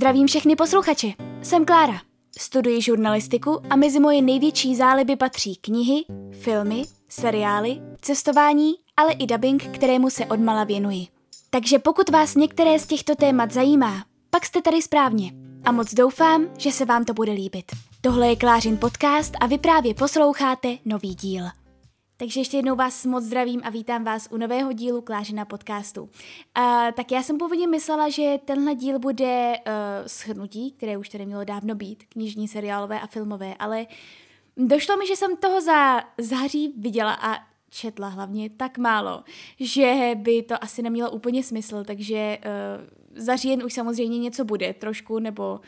Zdravím všechny posluchače. Jsem Klára. Studuji žurnalistiku a mezi moje největší záliby patří knihy, filmy, seriály, cestování, ale i dubbing, kterému se odmala věnuji. Takže pokud vás některé z těchto témat zajímá, pak jste tady správně. A moc doufám, že se vám to bude líbit. Tohle je Klářin podcast a vy právě posloucháte nový díl. Takže ještě jednou vás moc zdravím a vítám vás u nového dílu Klářina podcastu. Uh, tak já jsem původně myslela, že tenhle díl bude uh, shrnutí, které už tady mělo dávno být, knižní, seriálové a filmové, ale došlo mi, že jsem toho za září viděla a četla hlavně tak málo, že by to asi nemělo úplně smysl, takže uh, za říjen už samozřejmě něco bude trošku, nebo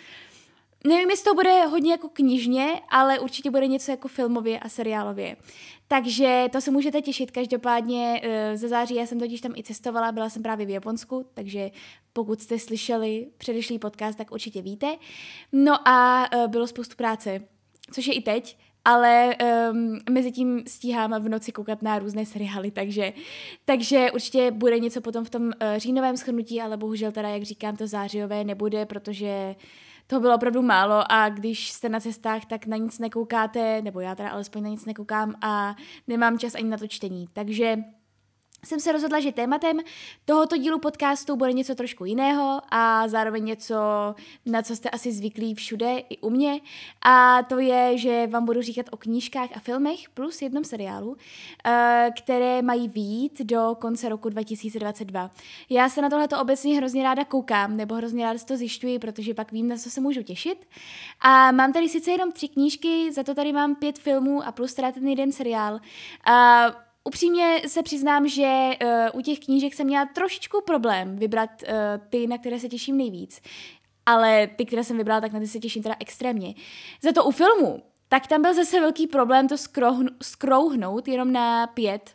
Nevím, jestli to bude hodně jako knižně, ale určitě bude něco jako filmově a seriálově. Takže to se můžete těšit. Každopádně uh, ze září já jsem totiž tam i cestovala, byla jsem právě v Japonsku, takže pokud jste slyšeli předešlý podcast, tak určitě víte. No a uh, bylo spoustu práce, což je i teď, ale um, mezi tím stíhám v noci koukat na různé seriály, takže, takže určitě bude něco potom v tom uh, říjnovém schrnutí, ale bohužel teda, jak říkám, to zářijové nebude, protože toho bylo opravdu málo a když jste na cestách, tak na nic nekoukáte, nebo já teda alespoň na nic nekoukám a nemám čas ani na to čtení. Takže jsem se rozhodla, že tématem tohoto dílu podcastu bude něco trošku jiného a zároveň něco, na co jste asi zvyklí všude i u mě. A to je, že vám budu říkat o knížkách a filmech plus jednom seriálu, eh, které mají výjít do konce roku 2022. Já se na tohleto obecně hrozně ráda koukám, nebo hrozně ráda to zjišťuji, protože pak vím, na co se můžu těšit. A mám tady sice jenom tři knížky, za to tady mám pět filmů a plus teda ten jeden seriál. A Upřímně se přiznám, že uh, u těch knížek jsem měla trošičku problém vybrat uh, ty, na které se těším nejvíc. Ale ty, které jsem vybrala, tak na ty se těším teda extrémně. Za to u filmu, tak tam byl zase velký problém to skrouhnout jenom na pět,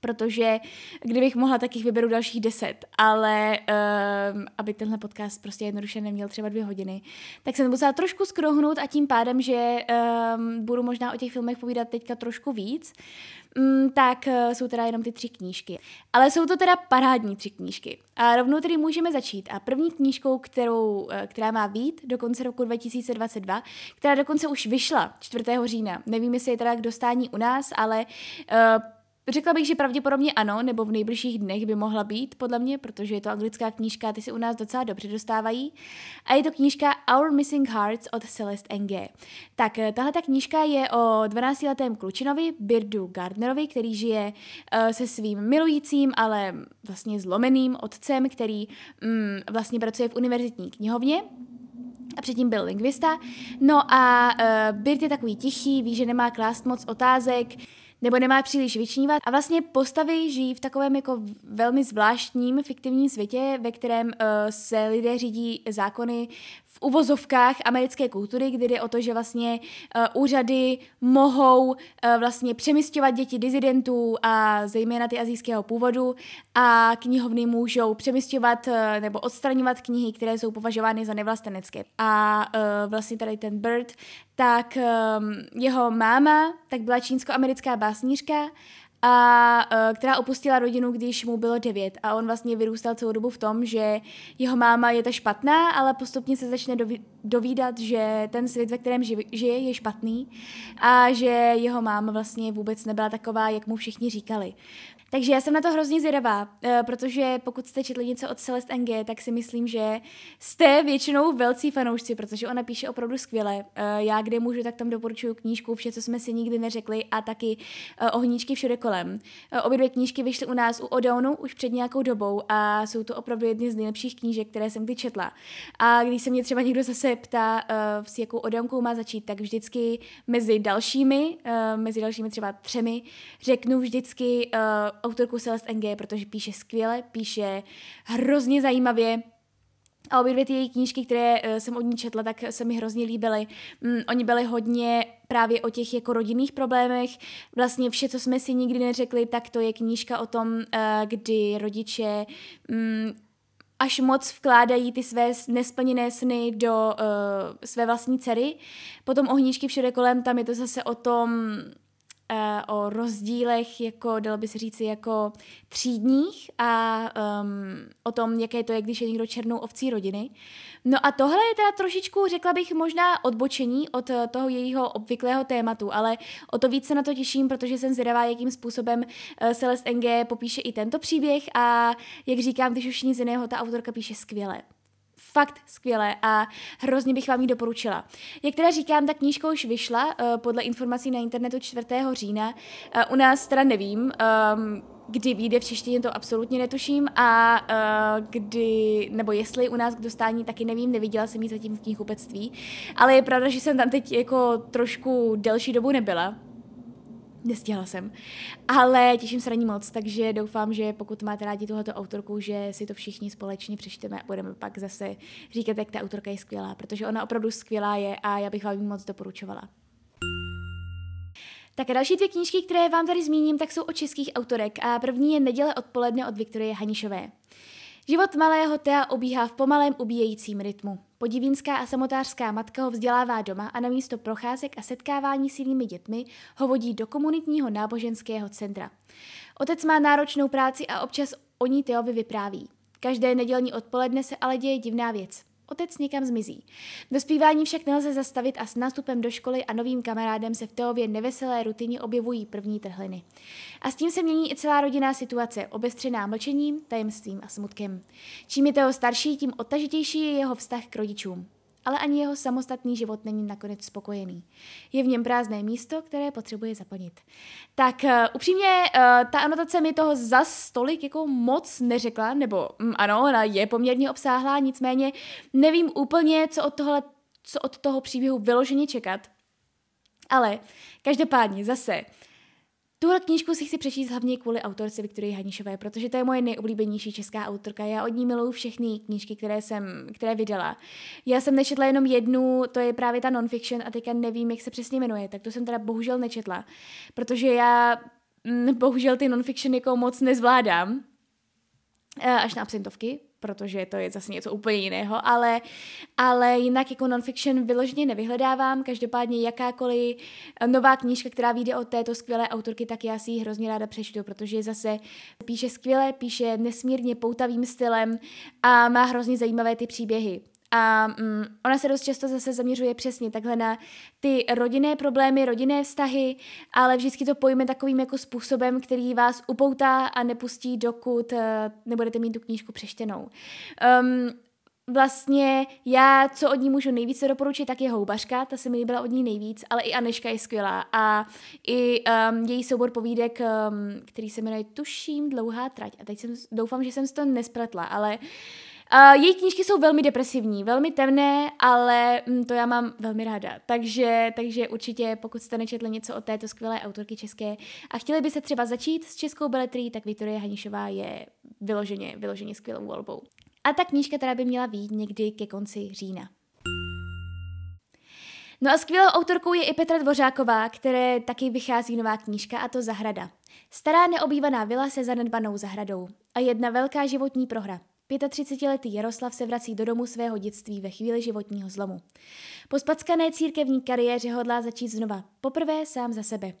protože kdybych mohla, tak jich vyberu dalších deset, ale um, aby tenhle podcast prostě jednoduše neměl třeba dvě hodiny, tak jsem musela trošku skrouhnout a tím pádem, že um, budu možná o těch filmech povídat teďka trošku víc, um, tak uh, jsou teda jenom ty tři knížky. Ale jsou to teda parádní tři knížky. A rovnou tedy můžeme začít. A první knížkou, kterou, uh, která má být do konce roku 2022, která dokonce už vyšla 4. října. Nevím, jestli je teda k dostání u nás, ale uh, Řekla bych, že pravděpodobně ano, nebo v nejbližších dnech by mohla být, podle mě, protože je to anglická knížka, ty si u nás docela dobře dostávají. A je to knížka Our Missing Hearts od Celeste Ng. Tak, eh, tahle ta knížka je o 12-letém klučinovi, Birdu Gardnerovi, který žije uh, se svým milujícím, ale vlastně zlomeným otcem, který um, vlastně pracuje v univerzitní knihovně a předtím byl lingvista. No a uh, Bird je takový tichý, ví, že nemá klást moc otázek, nebo nemá příliš vyčnívat. A vlastně postavy žijí v takovém jako velmi zvláštním fiktivním světě, ve kterém uh, se lidé řídí zákony v uvozovkách americké kultury, kdy jde o to, že vlastně uh, úřady mohou uh, vlastně přemysťovat děti dizidentů a zejména ty azijského původu a knihovny můžou přemysťovat uh, nebo odstraňovat knihy, které jsou považovány za nevlastenecké. A uh, vlastně tady ten Bird, tak um, jeho máma tak byla čínsko-americká básnířka a uh, která opustila rodinu, když mu bylo devět a on vlastně vyrůstal celou dobu v tom, že jeho máma je ta špatná, ale postupně se začne doví, dovídat, že ten svět, ve kterém žije, je špatný a že jeho máma vlastně vůbec nebyla taková, jak mu všichni říkali. Takže já jsem na to hrozně zvědavá, eh, protože pokud jste četli něco od Celeste NG, tak si myslím, že jste většinou velcí fanoušci, protože ona píše opravdu skvěle. Eh, já kde můžu, tak tam doporučuji knížku Vše, co jsme si nikdy neřekli a taky eh, Ohníčky všude kolem. Obě dvě knížky vyšly u nás u Odonu už před nějakou dobou a jsou to opravdu jedny z nejlepších knížek, které jsem kdy četla. A když se mě třeba někdo zase ptá, s jakou Odonkou má začít, tak vždycky mezi dalšími, mezi dalšími třeba třemi, řeknu vždycky autorku Celeste NG, protože píše skvěle, píše hrozně zajímavě, a obě dvě ty její knížky, které uh, jsem od ní četla, tak se mi hrozně líbily. Mm, oni byli hodně právě o těch jako rodinných problémech. Vlastně vše, co jsme si nikdy neřekli, tak to je knížka o tom, uh, kdy rodiče um, až moc vkládají ty své nesplněné sny do uh, své vlastní dcery. Potom ohníčky všude kolem, tam je to zase o tom, uh, o rozdílech, jako dalo by se říci, jako třídních a um, o tom, jaké to je, když je někdo černou ovcí rodiny. No a tohle je teda trošičku, řekla bych, možná odbočení od eh, toho jejího obvyklého tématu, ale o to víc se na to těším, protože jsem zvědavá, jakým způsobem uh, Celeste NG popíše i tento příběh a jak říkám, když už nic jiného, ta autorka píše skvěle fakt skvělé a hrozně bych vám ji doporučila. Jak teda říkám, ta knížka už vyšla uh, podle informací na internetu 4. října. Uh, u nás teda nevím, um, kdy vyjde v češtině, to absolutně netuším a uh, kdy, nebo jestli u nás k dostání, taky nevím, neviděla jsem ji zatím v knihkupectví, ale je pravda, že jsem tam teď jako trošku delší dobu nebyla, Nestihla jsem. Ale těším se na ní moc, takže doufám, že pokud máte rádi tohoto autorku, že si to všichni společně přečteme a budeme pak zase říkat, jak ta autorka je skvělá, protože ona opravdu skvělá je a já bych vám ji moc doporučovala. Tak a další dvě knížky, které vám tady zmíním, tak jsou od českých autorek a první je Neděle odpoledne od Viktorie Hanišové. Život malého Tea obíhá v pomalém ubíjejícím rytmu. Podivínská a samotářská matka ho vzdělává doma a na místo procházek a setkávání s jinými dětmi ho vodí do komunitního náboženského centra. Otec má náročnou práci a občas o ní Teovi vypráví. Každé nedělní odpoledne se ale děje divná věc. Otec někam zmizí. Dospívání však nelze zastavit a s nástupem do školy a novým kamarádem se v Teově neveselé rutině objevují první trhliny. A s tím se mění i celá rodinná situace, obestřená mlčením, tajemstvím a smutkem. Čím je Teo starší, tím odtažitější je jeho vztah k rodičům ale ani jeho samostatný život není nakonec spokojený. Je v něm prázdné místo, které potřebuje zaplnit. Tak uh, upřímně, uh, ta anotace mi toho za stolik jako moc neřekla, nebo um, ano, ona je poměrně obsáhlá, nicméně nevím úplně, co od, tohle, co od toho příběhu vyloženě čekat. Ale každopádně zase, Tuhle knížku si chci přečíst hlavně kvůli autorce Viktorie Hanišové, protože to je moje nejoblíbenější česká autorka. Já od ní miluju všechny knížky, které jsem, které vydala. Já jsem nečetla jenom jednu, to je právě ta nonfiction a teďka nevím, jak se přesně jmenuje, tak to jsem teda bohužel nečetla, protože já mm, bohužel ty nonfiction jako moc nezvládám, eh, až na absentovky, protože to je zase něco úplně jiného, ale, ale jinak jako nonfiction vyloženě nevyhledávám, každopádně jakákoliv nová knížka, která vyjde od této skvělé autorky, tak já si ji hrozně ráda přečtu, protože zase píše skvěle, píše nesmírně poutavým stylem a má hrozně zajímavé ty příběhy. A mm, ona se dost často zase zaměřuje přesně takhle na ty rodinné problémy, rodinné vztahy, ale vždycky to pojme takovým jako způsobem, který vás upoutá a nepustí, dokud uh, nebudete mít tu knížku přeštěnou. Um, vlastně já, co od ní můžu nejvíce doporučit, tak je Houbařka, ta se mi líbila od ní nejvíc, ale i Aneška je skvělá a i um, její soubor povídek, um, který se jmenuje Tuším dlouhá trať a teď jsem, doufám, že jsem si to nespletla, ale uh, Uh, její knížky jsou velmi depresivní, velmi temné, ale mm, to já mám velmi ráda. Takže, takže určitě, pokud jste nečetli něco od této skvělé autorky české a chtěli by se třeba začít s českou beletrí, tak Viktorie Hanišová je vyloženě, vyloženě skvělou volbou. A ta knížka teda by měla být někdy ke konci října. No a skvělou autorkou je i Petra Dvořáková, které taky vychází nová knížka a to Zahrada. Stará neobývaná vila se zanedbanou zahradou a jedna velká životní prohra. 35-letý Jaroslav se vrací do domu svého dětství ve chvíli životního zlomu. Po spackané církevní kariéře hodlá začít znova, poprvé sám za sebe.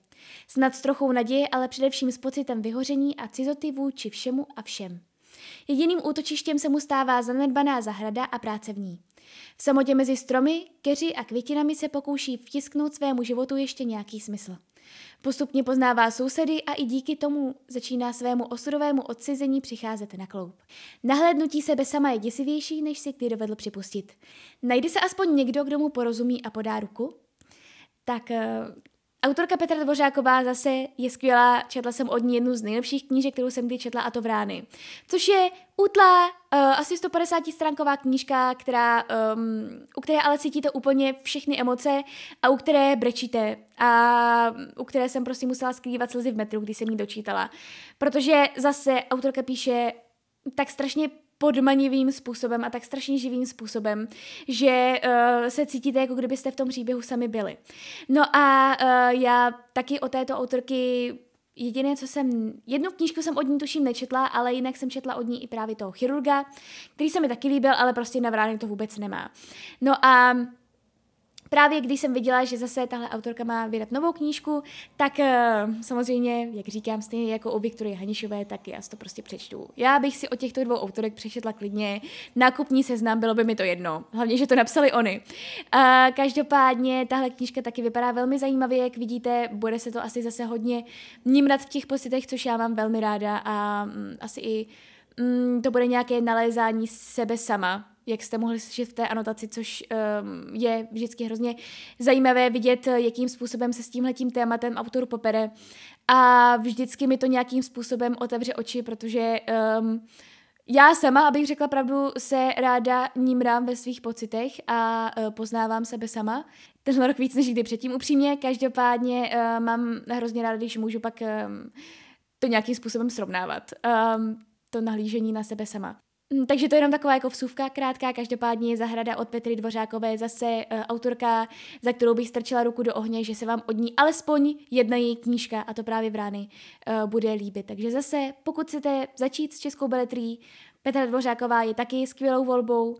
Snad s trochou naděje, ale především s pocitem vyhoření a cizoty vůči všemu a všem. Jediným útočištěm se mu stává zanedbaná zahrada a práce v ní. V samotě mezi stromy, keři a květinami se pokouší vtisknout svému životu ještě nějaký smysl. Postupně poznává sousedy a i díky tomu začíná svému osudovému odcizení přicházet na kloup. Nahlédnutí sebe sama je děsivější, než si kdy dovedl připustit. Najde se aspoň někdo, kdo mu porozumí a podá ruku? Tak eh, Autorka Petra Dvořáková zase je skvělá, četla jsem od ní jednu z nejlepších knížek, kterou jsem kdy četla, a to Vrány. Což je útlá, uh, asi 150 stránková knížka, která, um, u které ale cítíte úplně všechny emoce a u které brečíte a u které jsem prostě musela skrývat slzy v metru, když jsem ji dočítala. Protože zase autorka píše tak strašně podmanivým způsobem a tak strašně živým způsobem, že uh, se cítíte, jako kdybyste v tom příběhu sami byli. No a uh, já taky o této autorky Jediné, co jsem, jednu knížku jsem od ní tuším nečetla, ale jinak jsem četla od ní i právě toho chirurga, který se mi taky líbil, ale prostě na vrány to vůbec nemá. No a Právě když jsem viděla, že zase tahle autorka má vydat novou knížku, tak uh, samozřejmě, jak říkám, stejně jako u Viktorie Hanišové, tak já si to prostě přečtu. Já bych si o těchto dvou autorek přečetla klidně nákupní seznam, bylo by mi to jedno. Hlavně, že to napsali oni. Uh, každopádně tahle knížka taky vypadá velmi zajímavě, jak vidíte, bude se to asi zase hodně nímrat v těch pocitech, což já mám velmi ráda a um, asi i um, to bude nějaké nalézání sebe sama, jak jste mohli slyšet v té anotaci, což um, je vždycky hrozně zajímavé vidět, jakým způsobem se s tímhletím tématem autor popere. A vždycky mi to nějakým způsobem otevře oči, protože um, já sama, abych řekla pravdu, se ráda nímrám ve svých pocitech a uh, poznávám sebe sama. Tenhle rok víc než kdy předtím upřímně. Každopádně uh, mám hrozně ráda, když můžu pak um, to nějakým způsobem srovnávat. Um, to nahlížení na sebe sama. Hm, takže to je jenom taková jako vsuvka krátká, každopádně Zahrada od Petry Dvořákové zase uh, autorka, za kterou bych strčila ruku do ohně, že se vám od ní alespoň jedna její knížka, a to právě Vrány, uh, bude líbit. Takže zase, pokud chcete začít s českou beletrí, Petra Dvořáková je taky skvělou volbou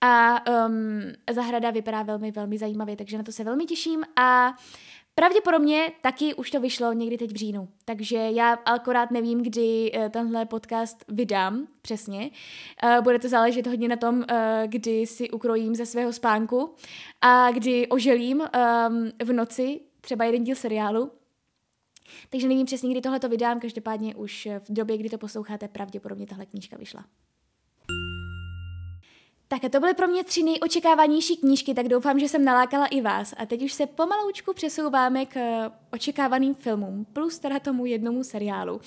a um, Zahrada vypadá velmi, velmi zajímavě, takže na to se velmi těším a Pravděpodobně taky už to vyšlo někdy teď v říjnu, takže já akorát nevím, kdy eh, tenhle podcast vydám přesně. Eh, bude to záležet hodně na tom, eh, kdy si ukrojím ze svého spánku a kdy oželím ehm, v noci třeba jeden díl seriálu. Takže nevím přesně, kdy tohle to vydám, každopádně už v době, kdy to posloucháte, pravděpodobně tahle knížka vyšla. Tak a to byly pro mě tři nejočekávanější knížky, tak doufám, že jsem nalákala i vás. A teď už se pomaloučku přesouváme k eh, očekávaným filmům, plus teda tomu jednomu seriálu.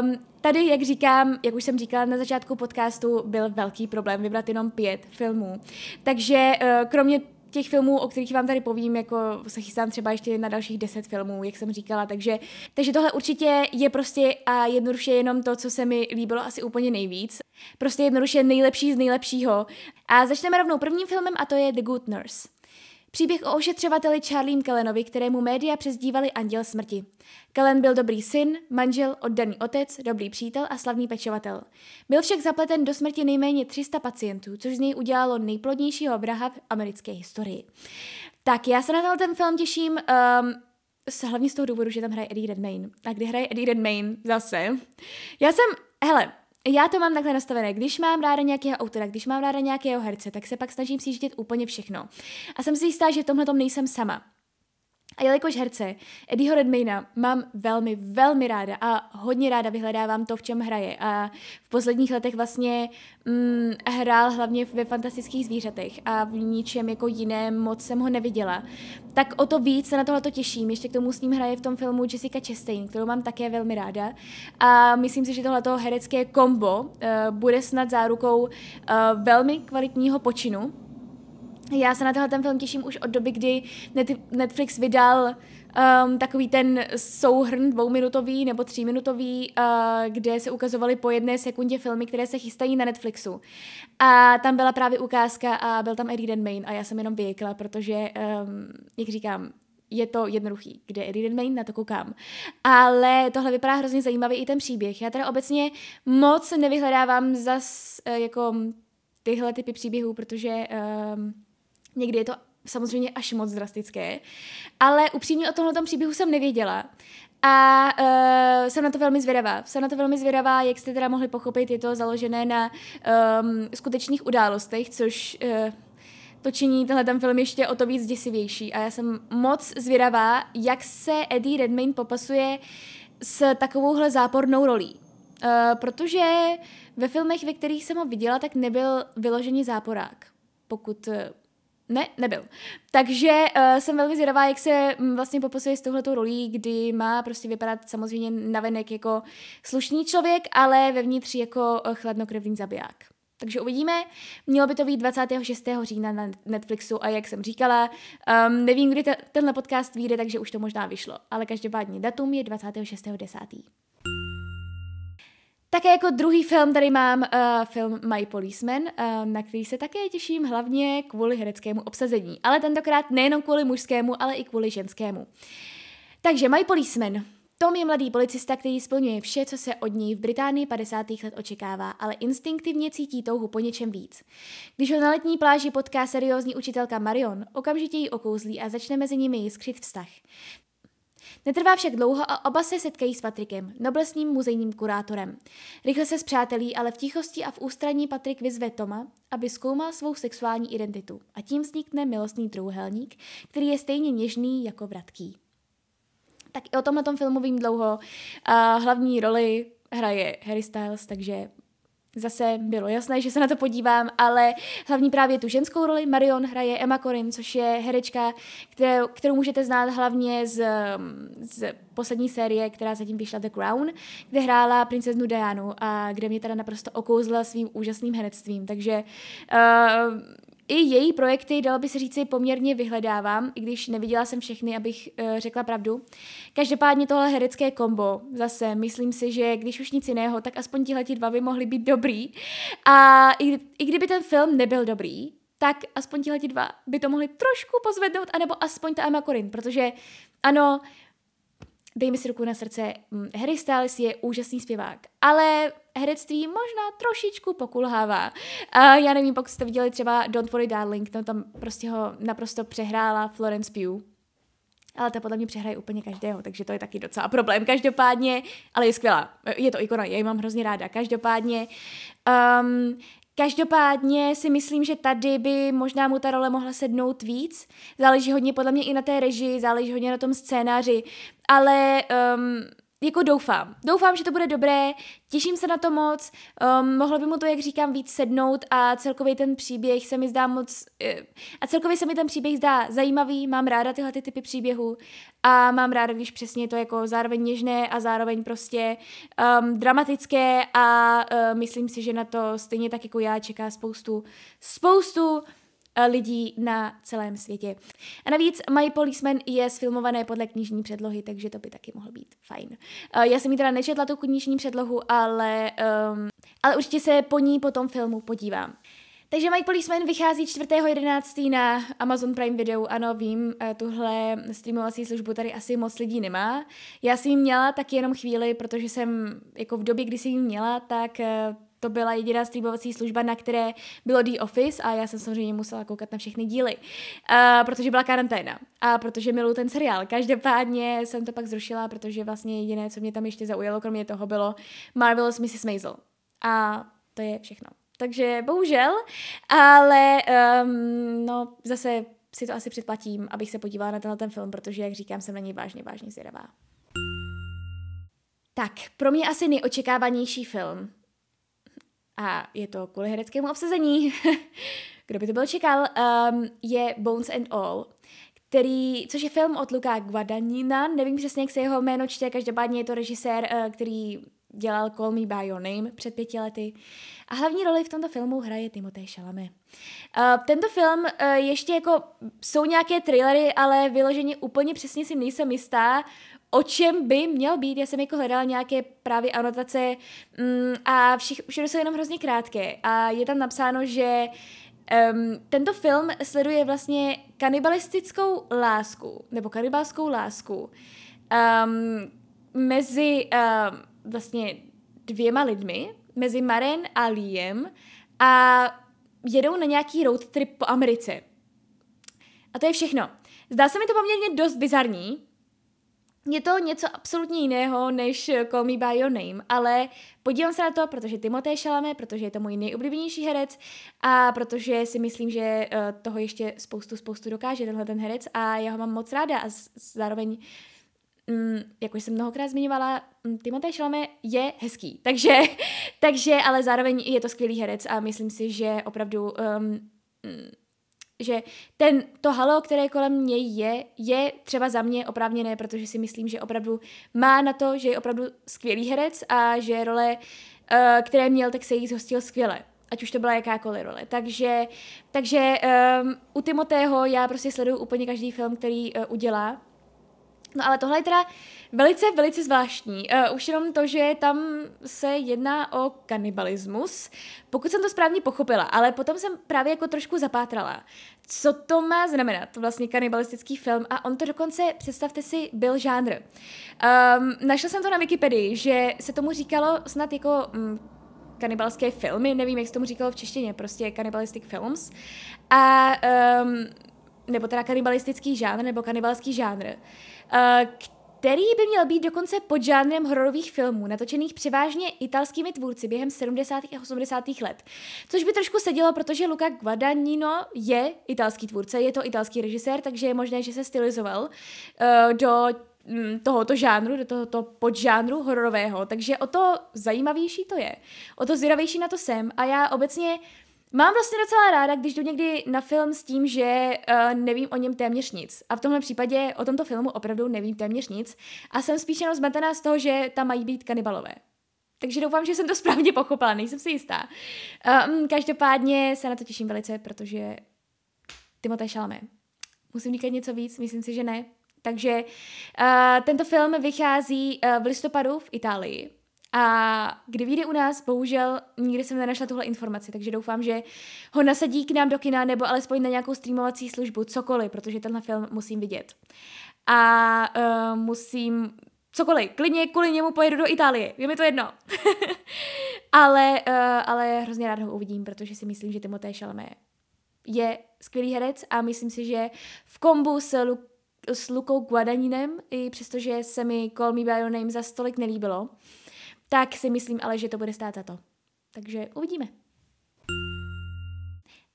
Um, tady, jak říkám, jak už jsem říkala na začátku podcastu, byl velký problém vybrat jenom pět filmů. Takže uh, kromě těch filmů, o kterých vám tady povím, jako se chystám třeba ještě na dalších deset filmů, jak jsem říkala, takže, takže tohle určitě je prostě a jednoduše jenom to, co se mi líbilo asi úplně nejvíc. Prostě jednoduše nejlepší z nejlepšího. A začneme rovnou prvním filmem a to je The Good Nurse. Příběh o ošetřovateli Charliem Kellenovi, kterému média přezdívali Anděl smrti. Kellen byl dobrý syn, manžel, oddaný otec, dobrý přítel a slavný pečovatel. Byl však zapleten do smrti nejméně 300 pacientů, což z něj udělalo nejplodnějšího vraha v americké historii. Tak já se na ten film těším, um, hlavně z toho důvodu, že tam hraje Eddie Redmayne. A kdy hraje Eddie Redmayne zase? Já jsem, hele, já to mám takhle nastavené. Když mám ráda nějakého autora, když mám ráda nějakého herce, tak se pak snažím si úplně všechno. A jsem si jistá, že v tomhle tom nejsem sama. A jelikož herce Eddieho Redmayna mám velmi, velmi ráda a hodně ráda vyhledávám to, v čem hraje. A v posledních letech vlastně mm, hrál hlavně ve fantastických zvířatech a v ničem jako jiném moc jsem ho neviděla, tak o to víc se na tohle těším. Ještě k tomu s ním hraje v tom filmu Jessica Chastain, kterou mám také velmi ráda. A myslím si, že tohleto herecké kombo uh, bude snad zárukou uh, velmi kvalitního počinu já se na tenhle ten film těším už od doby, kdy Netflix vydal um, takový ten souhrn dvouminutový nebo tříminutový, uh, kde se ukazovaly po jedné sekundě filmy, které se chystají na Netflixu. A tam byla právě ukázka a byl tam Eddie Main a já jsem jenom vyjekla, protože, um, jak říkám, je to jednoduchý, kde Eddie Main na to koukám. Ale tohle vypadá hrozně zajímavý i ten příběh. Já teda obecně moc nevyhledávám zas uh, jako tyhle typy příběhů, protože um, Někdy je to samozřejmě až moc drastické, ale upřímně o tomhle příběhu jsem nevěděla. A uh, jsem na to velmi zvědavá. Jsem na to velmi zvědavá, jak jste teda mohli pochopit, je to založené na um, skutečných událostech, což uh, to činí tenhle ten film ještě o to víc děsivější. A já jsem moc zvědavá, jak se Eddie Redmayne popasuje s takovouhle zápornou rolí. Uh, protože ve filmech, ve kterých jsem ho viděla, tak nebyl vyložený záporák. Pokud ne, nebyl. Takže uh, jsem velmi zvědavá, jak se um, vlastně popisuje s touhletou rolí, kdy má prostě vypadat samozřejmě navenek jako slušný člověk, ale vevnitř jako uh, chladnokrevný zabiják. Takže uvidíme. Mělo by to být 26. října na Netflixu a jak jsem říkala, um, nevím, kdy te- tenhle podcast vyjde, takže už to možná vyšlo. Ale každopádně datum je 26.10. Také jako druhý film tady mám uh, film My Policeman, uh, na který se také těším hlavně kvůli hereckému obsazení. Ale tentokrát nejenom kvůli mužskému, ale i kvůli ženskému. Takže My Policeman. Tom je mladý policista, který splňuje vše, co se od něj v Británii 50. let očekává, ale instinktivně cítí touhu po něčem víc. Když ho na letní pláži potká seriózní učitelka Marion, okamžitě ji okouzlí a začne mezi nimi jiskřit vztah. Netrvá však dlouho a oba se setkají s Patrikem, noblesním muzejním kurátorem. Rychle se zpřátelí, ale v tichosti a v ústraní Patrik vyzve Toma, aby zkoumal svou sexuální identitu a tím vznikne milostný trůhelník, který je stejně něžný jako vratký. Tak i o tomhle filmu vím dlouho. A hlavní roli hraje Harry Styles, takže zase bylo jasné, že se na to podívám, ale hlavní právě tu ženskou roli Marion hraje Emma Corrin, což je herečka, kterou, kterou můžete znát hlavně z, z poslední série, která zatím vyšla The Crown, kde hrála princeznu Dianu a kde mě teda naprosto okouzla svým úžasným herectvím. Takže uh, i její projekty, dalo by se říci, poměrně vyhledávám, i když neviděla jsem všechny, abych uh, řekla pravdu. Každopádně tohle herecké kombo, zase myslím si, že když už nic jiného, tak aspoň tihle dva by mohli být dobrý. A i, i kdyby ten film nebyl dobrý, tak aspoň tihle dva by to mohli trošku pozvednout, anebo aspoň ta Emma Corrin, protože ano, dejme si ruku na srdce, mm, Harry Styles je úžasný zpěvák, ale herectví možná trošičku pokulhává. A já nevím, pokud jste viděli třeba Don't Worry Darling, no tam prostě ho naprosto přehrála Florence Pugh. Ale ta podle mě přehraje úplně každého, takže to je taky docela problém. Každopádně, ale je skvělá. Je to ikona, já ji mám hrozně ráda. Každopádně, um, Každopádně si myslím, že tady by možná mu ta role mohla sednout víc. Záleží hodně podle mě i na té režii, záleží hodně na tom scénáři, ale um, jako doufám. Doufám, že to bude dobré, těším se na to moc, um, mohlo by mu to, jak říkám, víc sednout a celkově ten příběh se mi zdá moc, uh, a celkově se mi ten příběh zdá zajímavý, mám ráda tyhle ty typy příběhů a mám ráda, když přesně to jako zároveň něžné a zároveň prostě um, dramatické a uh, myslím si, že na to stejně tak jako já čeká spoustu, spoustu Eh, lidí na celém světě. A navíc My Policeman je sfilmované podle knižní předlohy, takže to by taky mohlo být fajn. Eh, já jsem mi teda nečetla tu knižní předlohu, ale, um, ale určitě se po ní po tom filmu podívám. Takže My Policeman vychází 4.11. na Amazon Prime Video. Ano, vím, eh, tuhle streamovací službu tady asi moc lidí nemá. Já jsem ji měla taky jenom chvíli, protože jsem jako v době, kdy jsem ji měla, tak to byla jediná streamovací služba, na které bylo The Office a já jsem samozřejmě musela koukat na všechny díly, uh, protože byla karanténa a protože miluji ten seriál. Každopádně jsem to pak zrušila, protože vlastně jediné, co mě tam ještě zaujalo, kromě toho bylo Marvelous Mrs. Maisel. A to je všechno. Takže bohužel, ale um, no zase si to asi předplatím, abych se podívala na tenhle ten film, protože, jak říkám, jsem na něj vážně, vážně zvědavá. Tak, pro mě asi nejočekávanější film a je to kvůli hereckému obsazení, kdo by to byl čekal, um, je Bones and All, který, což je film od Luka Guadagnina, nevím přesně, jak se jeho jméno čte, každopádně je to režisér, uh, který dělal Call Me By Your Name před pěti lety. A hlavní roli v tomto filmu hraje Timothée Chalamet. Uh, tento film uh, ještě jako, jsou nějaké trailery, ale vyloženě úplně přesně si nejsem jistá, o čem by měl být. Já jsem jako hledala nějaké právě anotace mm, a všich, všechno jsou jenom hrozně krátké. A je tam napsáno, že um, tento film sleduje vlastně kanibalistickou lásku, nebo kanibalskou lásku um, mezi um, vlastně dvěma lidmi, mezi Maren a Liam a jedou na nějaký road trip po Americe. A to je všechno. Zdá se mi to poměrně dost bizarní, je to něco absolutně jiného než Call Me By Your Name, ale podívám se na to, protože Timothée Chalamet, protože je to můj nejoblíbenější herec a protože si myslím, že eh, toho ještě spoustu, spoustu dokáže tenhle ten herec a já ho mám moc ráda a zároveň Mm, jak jsem mnohokrát zmiňovala, mm, Timothée Chalamet je hezký, takže, takže ale zároveň je to skvělý herec a myslím si, že opravdu um, že ten, to halo, které kolem něj je, je třeba za mě oprávněné, protože si myslím, že opravdu má na to, že je opravdu skvělý herec a že role, uh, které měl, tak se jí zhostil skvěle ať už to byla jakákoliv role. Takže, takže um, u Timotého já prostě sleduju úplně každý film, který uh, udělá No ale tohle je teda velice, velice zvláštní. Uh, už jenom to, že tam se jedná o kanibalismus, pokud jsem to správně pochopila, ale potom jsem právě jako trošku zapátrala. Co to má znamenat, vlastně kanibalistický film? A on to dokonce, představte si, byl žánr. Um, našla jsem to na Wikipedii, že se tomu říkalo snad jako um, kanibalské filmy, nevím, jak se tomu říkalo v češtině, prostě cannibalistic films. A um, nebo teda kanibalistický žánr, nebo kanibalský žánr, uh, který by měl být dokonce pod žánrem hororových filmů, natočených převážně italskými tvůrci během 70. a 80. let. Což by trošku sedělo, protože Luca Guadagnino je italský tvůrce, je to italský režisér, takže je možné, že se stylizoval uh, do mm, tohoto žánru, do tohoto podžánru hororového, takže o to zajímavější to je. O to zvědavější na to jsem a já obecně Mám vlastně docela ráda, když jdu někdy na film s tím, že uh, nevím o něm téměř nic. A v tomhle případě o tomto filmu opravdu nevím téměř nic. A jsem spíš jenom zmetená z toho, že tam mají být kanibalové. Takže doufám, že jsem to správně pochopila, nejsem si jistá. Um, každopádně se na to těším velice, protože Timothée Chalamet. Musím říkat něco víc? Myslím si, že ne. Takže uh, tento film vychází uh, v listopadu v Itálii. A kdy vyjde u nás, bohužel nikdy jsem nenašla tuhle informaci, takže doufám, že ho nasadí k nám do kina nebo alespoň na nějakou streamovací službu, cokoliv, protože tenhle film musím vidět. A uh, musím cokoliv, klidně kvůli němu pojedu do Itálie, je mi to jedno. ale, uh, ale hrozně rád ho uvidím, protože si myslím, že Timothée Chalamet je skvělý herec a myslím si, že v kombu s, Lu- s Lukou Guadagninem, i přestože se mi Call Me By Your Name za stolik nelíbilo, tak si myslím ale, že to bude stát za to. Takže uvidíme.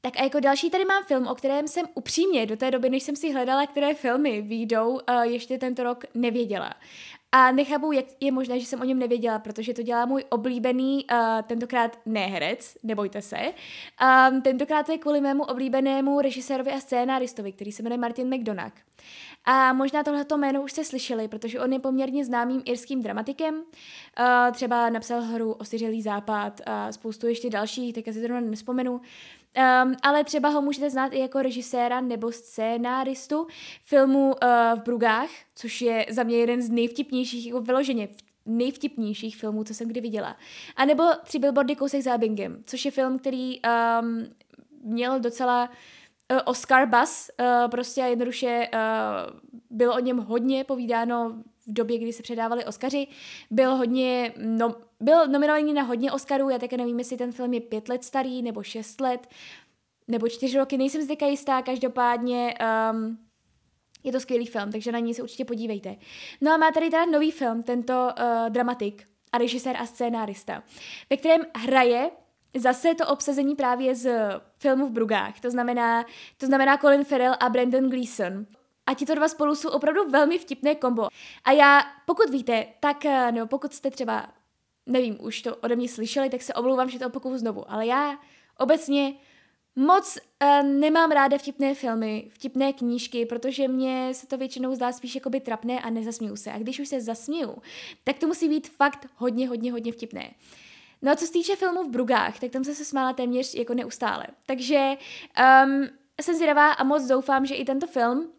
Tak a jako další tady mám film, o kterém jsem upřímně do té doby, než jsem si hledala, které filmy výjdou, ještě tento rok nevěděla. A nechápu, jak je možné, že jsem o něm nevěděla, protože to dělá můj oblíbený, uh, tentokrát neherec, nebojte se. Um, tentokrát to je kvůli mému oblíbenému režisérovi a scénáristovi, který se jmenuje Martin McDonagh. A možná tohleto jméno už jste slyšeli, protože on je poměrně známým irským dramatikem. Uh, třeba napsal hru Osiřelý západ a spoustu ještě dalších, teďka si to nespomenu. Um, ale třeba ho můžete znát i jako režiséra nebo scénáristu filmu uh, v Brugách, což je za mě jeden z nejvtipnějších, jako vyloženě nejvtipnějších filmů, co jsem kdy viděla. A nebo Tři billboardy kousek za Abingem, což je film, který um, měl docela uh, Oscar buzz, uh, prostě a jednoduše uh, bylo o něm hodně povídáno v době, kdy se předávali Oscaři. Byl hodně, no, byl nominovaný na hodně Oscarů, já také nevím, jestli ten film je pět let starý, nebo šest let, nebo čtyři roky, nejsem zde jistá, každopádně um, je to skvělý film, takže na něj se určitě podívejte. No a má tady teda nový film, tento uh, dramatik a režisér a scénárista, ve kterém hraje zase to obsazení právě z filmu v Brugách, to znamená, to znamená Colin Farrell a Brandon Gleeson. A ti to dva spolu jsou opravdu velmi vtipné kombo. A já, pokud víte, tak, eh, nebo pokud jste třeba, nevím, už to ode mě slyšeli, tak se omlouvám, že to opakuju znovu. Ale já obecně moc uh, nemám ráda vtipné filmy, vtipné knížky, protože mně se to většinou zdá spíš jakoby trapné a nezasměju se. A když už se zasměju, tak to musí být fakt hodně, hodně, hodně vtipné. No a co se týče filmů v Brugách, tak tam jsem se smála téměř jako neustále. Takže um, jsem zvědavá a moc doufám, že i tento film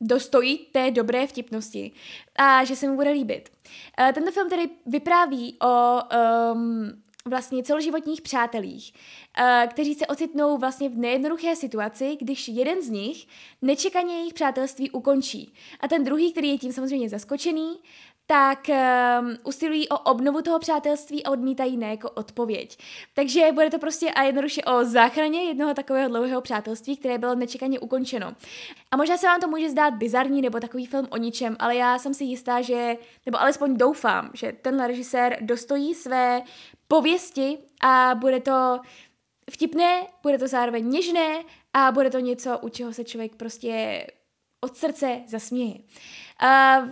dostojí té dobré vtipnosti a že se mu bude líbit. Uh, tento film tedy vypráví o um, vlastně celoživotních přátelích, uh, kteří se ocitnou vlastně v nejednoduché situaci, když jeden z nich nečekaně jejich přátelství ukončí. A ten druhý, který je tím samozřejmě zaskočený, tak um, usilují o obnovu toho přátelství a odmítají ne jako odpověď. Takže bude to prostě a jednoduše o záchraně jednoho takového dlouhého přátelství, které bylo nečekaně ukončeno. A možná se vám to může zdát bizarní nebo takový film o ničem, ale já jsem si jistá, že, nebo alespoň doufám, že tenhle režisér dostojí své pověsti a bude to vtipné, bude to zároveň něžné a bude to něco, u čeho se člověk prostě od srdce zasměje. Uh,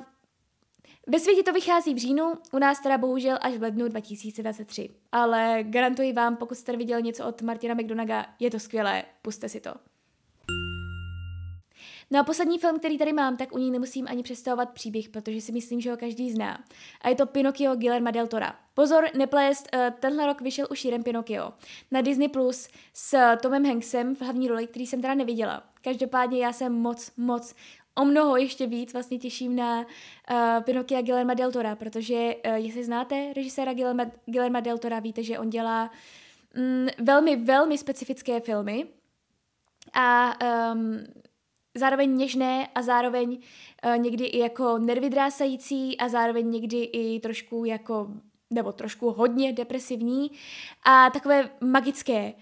ve světě to vychází v říjnu, u nás teda bohužel až v lednu 2023. Ale garantuji vám, pokud jste viděl něco od Martina McDonaga, je to skvělé, puste si to. No a poslední film, který tady mám, tak u něj nemusím ani představovat příběh, protože si myslím, že ho každý zná. A je to Pinocchio Guillerma del Tora. Pozor, neplést, eh, tenhle rok vyšel už jeden Pinocchio na Disney Plus s Tomem Hanksem v hlavní roli, který jsem teda neviděla. Každopádně já jsem moc, moc o mnoho ještě víc vlastně těším na uh, Pinokia Guillerma del Tora, protože uh, jestli znáte režiséra Guillerma, Guillerma del Tora, víte, že on dělá um, velmi, velmi specifické filmy a um, zároveň něžné a zároveň uh, někdy i jako nervydrásající a zároveň někdy i trošku jako, nebo trošku hodně depresivní a takové magické.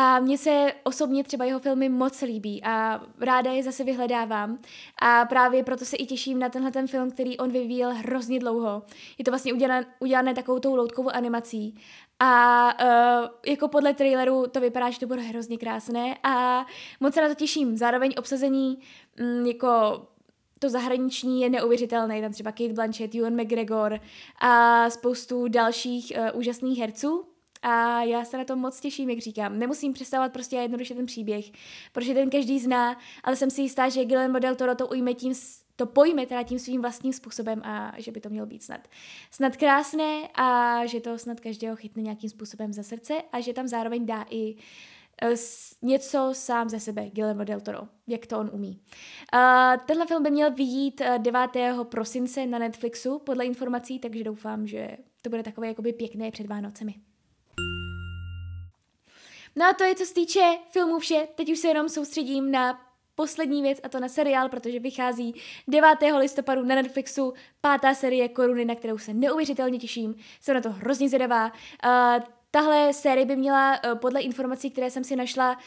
A mně se osobně třeba jeho filmy moc líbí a ráda je zase vyhledávám. A právě proto se i těším na tenhle ten film, který on vyvíjel hrozně dlouho. Je to vlastně udělané, udělané takovou tou loutkovou animací. A uh, jako podle traileru to vypadá, že to bude hrozně krásné a moc se na to těším. Zároveň obsazení mm, jako to zahraniční je neuvěřitelné. Tam třeba Kate Blanchett, Ewan McGregor a spoustu dalších uh, úžasných herců. A já se na to moc těším, jak říkám. Nemusím představovat prostě jednoduše ten příběh, protože ten každý zná, ale jsem si jistá, že Guillermo del Toro to ujme tím, to pojme teda tím svým vlastním způsobem a že by to mělo být snad, snad krásné a že to snad každého chytne nějakým způsobem za srdce a že tam zároveň dá i uh, něco sám ze sebe, Guillermo del Toro, jak to on umí. Uh, tenhle film by měl vyjít 9. prosince na Netflixu podle informací, takže doufám, že to bude takové jakoby pěkné před Vánocemi. No a to je co se týče filmů vše. Teď už se jenom soustředím na poslední věc a to na seriál, protože vychází 9. listopadu na Netflixu pátá série Koruny, na kterou se neuvěřitelně těším. Jsem na to hrozně zvědavá. Uh, tahle série by měla uh, podle informací, které jsem si našla,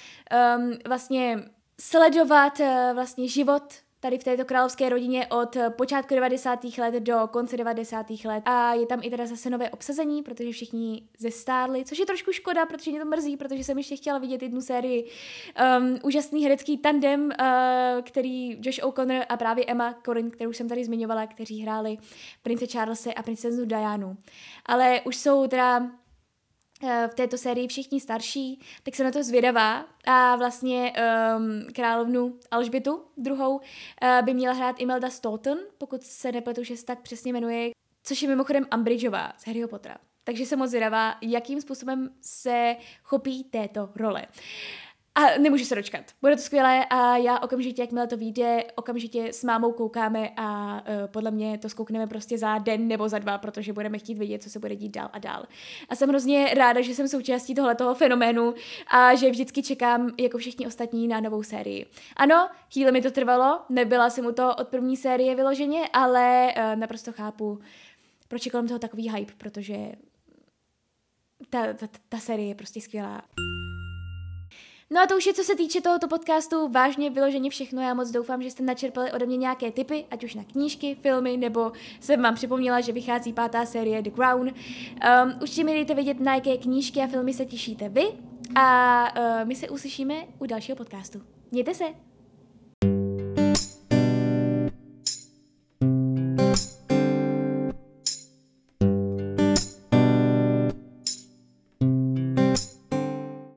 um, vlastně sledovat uh, vlastně život tady v této královské rodině od počátku 90. let do konce 90. let. A je tam i teda zase nové obsazení, protože všichni zestárli, což je trošku škoda, protože mě to mrzí, protože jsem ještě chtěla vidět jednu sérii um, úžasný herecký tandem, uh, který Josh O'Connor a právě Emma Corrin, kterou jsem tady zmiňovala, kteří hráli prince Charlese a princeznu Dianu. Ale už jsou teda v této sérii všichni starší, tak jsem na to zvědavá a vlastně um, královnu Alžbětu druhou uh, by měla hrát Imelda Stoughton, pokud se nepletu, že se tak přesně jmenuje, což je mimochodem Umbridgeová z Harryho Pottera. Takže jsem moc zvědavá, jakým způsobem se chopí této role. Uh, a nemůžu se dočkat. Bude to skvělé a já okamžitě, jakmile to vyjde, okamžitě s mámou koukáme a uh, podle mě to zkoukneme prostě za den nebo za dva, protože budeme chtít vědět, co se bude dít dál a dál. A jsem hrozně ráda, že jsem součástí tohoto fenoménu a že vždycky čekám, jako všichni ostatní, na novou sérii. Ano, chvíli mi to trvalo, nebyla jsem u toho od první série vyloženě, ale uh, naprosto chápu, proč je kolem toho takový hype, protože ta, ta, ta série je prostě skvělá. No a to už je, co se týče tohoto podcastu, vážně vyloženě všechno. Já moc doufám, že jste načerpali ode mě nějaké tipy, ať už na knížky, filmy, nebo jsem vám připomněla, že vychází pátá série The Crown. Um, určitě mi dejte vědět, na jaké knížky a filmy se těšíte vy a uh, my se uslyšíme u dalšího podcastu. Mějte se!